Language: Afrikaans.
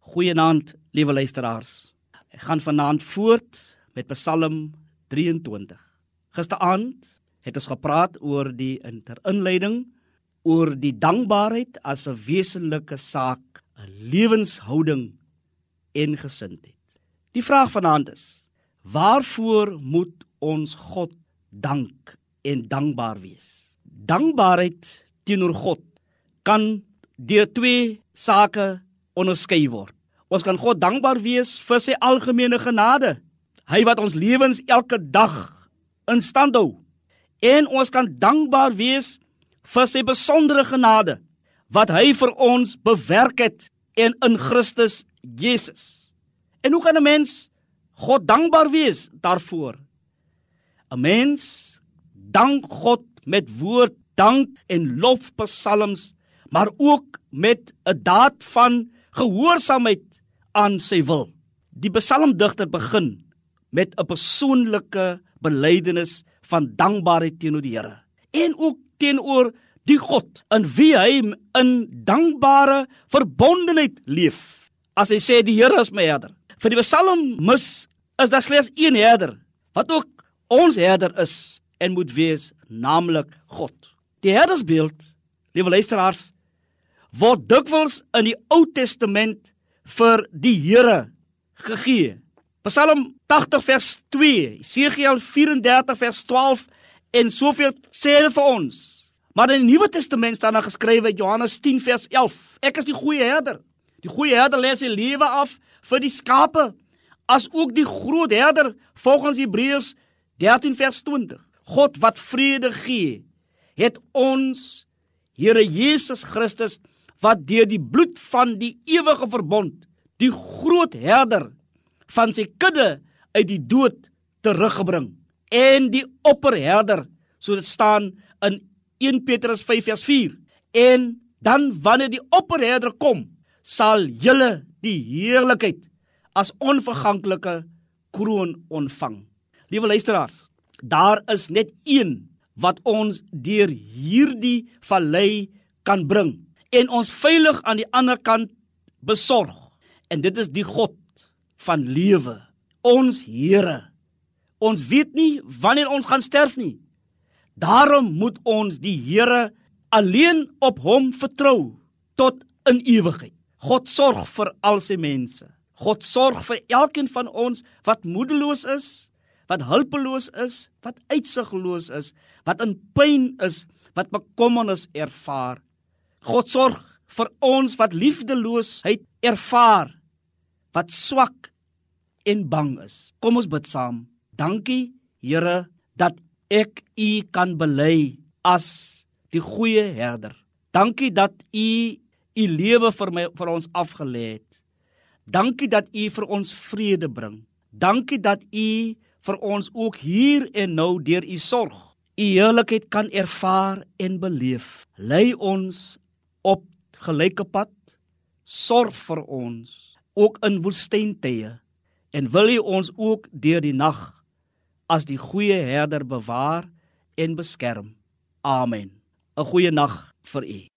Goeienaand, liewe luisteraars. Ek gaan vanaand voort met Psalm 23. Gisteraand het ons gepraat oor die interinleiding oor die dankbaarheid as 'n wesenlike saak, 'n lewenshouding en gesindheid. Die vraag vanaand is: Waarvoor moet ons God dank en dankbaar wees? Dankbaarheid teenoor God kan deur twee sake onderskei word. Ons kan God dankbaar wees vir sy algemene genade. Hy wat ons lewens elke dag in stand hou. En ons kan dankbaar wees vir sy besondere genade wat hy vir ons bewerk het en in Christus Jesus. En hoe kan 'n mens God dankbaar wees daarvoor? 'n Mens dank God met woord dank en lofpsalms, maar ook met 'n daad van gehoorsaamheid aan sy wil. Die psalmdigter begin met 'n persoonlike belydenis van dankbaarheid teenoor die Here en ook teenoor die God in wie hy in dankbare verbondenheid leef. As hy sê die Here is my herder. Vir die psalmis is daar slegs een herder wat ook ons herder is en moet wees, naamlik God. Die herdersbeeld, liewe luisteraars, word dikwels in die Ou Testament vir die Here gegee. Psalm 80 vers 2, Jesegiel 34 vers 12 en soveel sê dit vir ons. Maar in die Nuwe Testament staan daar geskrywe Johannes 10 vers 11. Ek is die goeie herder. Die goeie herder lê sy lewe af vir die skape, as ook die groot herder volgens Hebreërs 13 vers 20. God wat vrede gee, het ons Here Jesus Christus wat deur die bloed van die ewige verbond die groot herder van sy kudde uit die dood teruggebring en die opperherder so dit staan in 1 Petrus 5 vers 4 en dan wanneer die opperherder kom sal julle die heerlikheid as onverganklike kroon ontvang. Liewe luisteraars daar is net een wat ons deur hierdie vallei kan bring en ons veilig aan die ander kant besorg. En dit is die God van lewe, ons Here. Ons weet nie wanneer ons gaan sterf nie. Daarom moet ons die Here alleen op hom vertrou tot in ewigheid. God sorg vir al sy mense. God sorg vir elkeen van ons wat moedeloos is, wat hulpeloos is, wat uitsigloos is, wat in pyn is, wat bekommernis ervaar. God sorg vir ons wat liefdeloosheid ervaar, wat swak en bang is. Kom ons bid saam. Dankie Here dat ek U kan bely as die goeie herder. Dankie dat U U lewe vir my vir ons afgelê het. Dankie dat U vir ons vrede bring. Dankie dat U vir ons ook hier en nou deur U sorg U heerlikheid kan ervaar en beleef. Lei ons op gelyke pad sorg vir ons ook in woestyntye en wil U ons ook deur die nag as die goeie herder bewaar en beskerm. Amen. 'n Goeie nag vir u.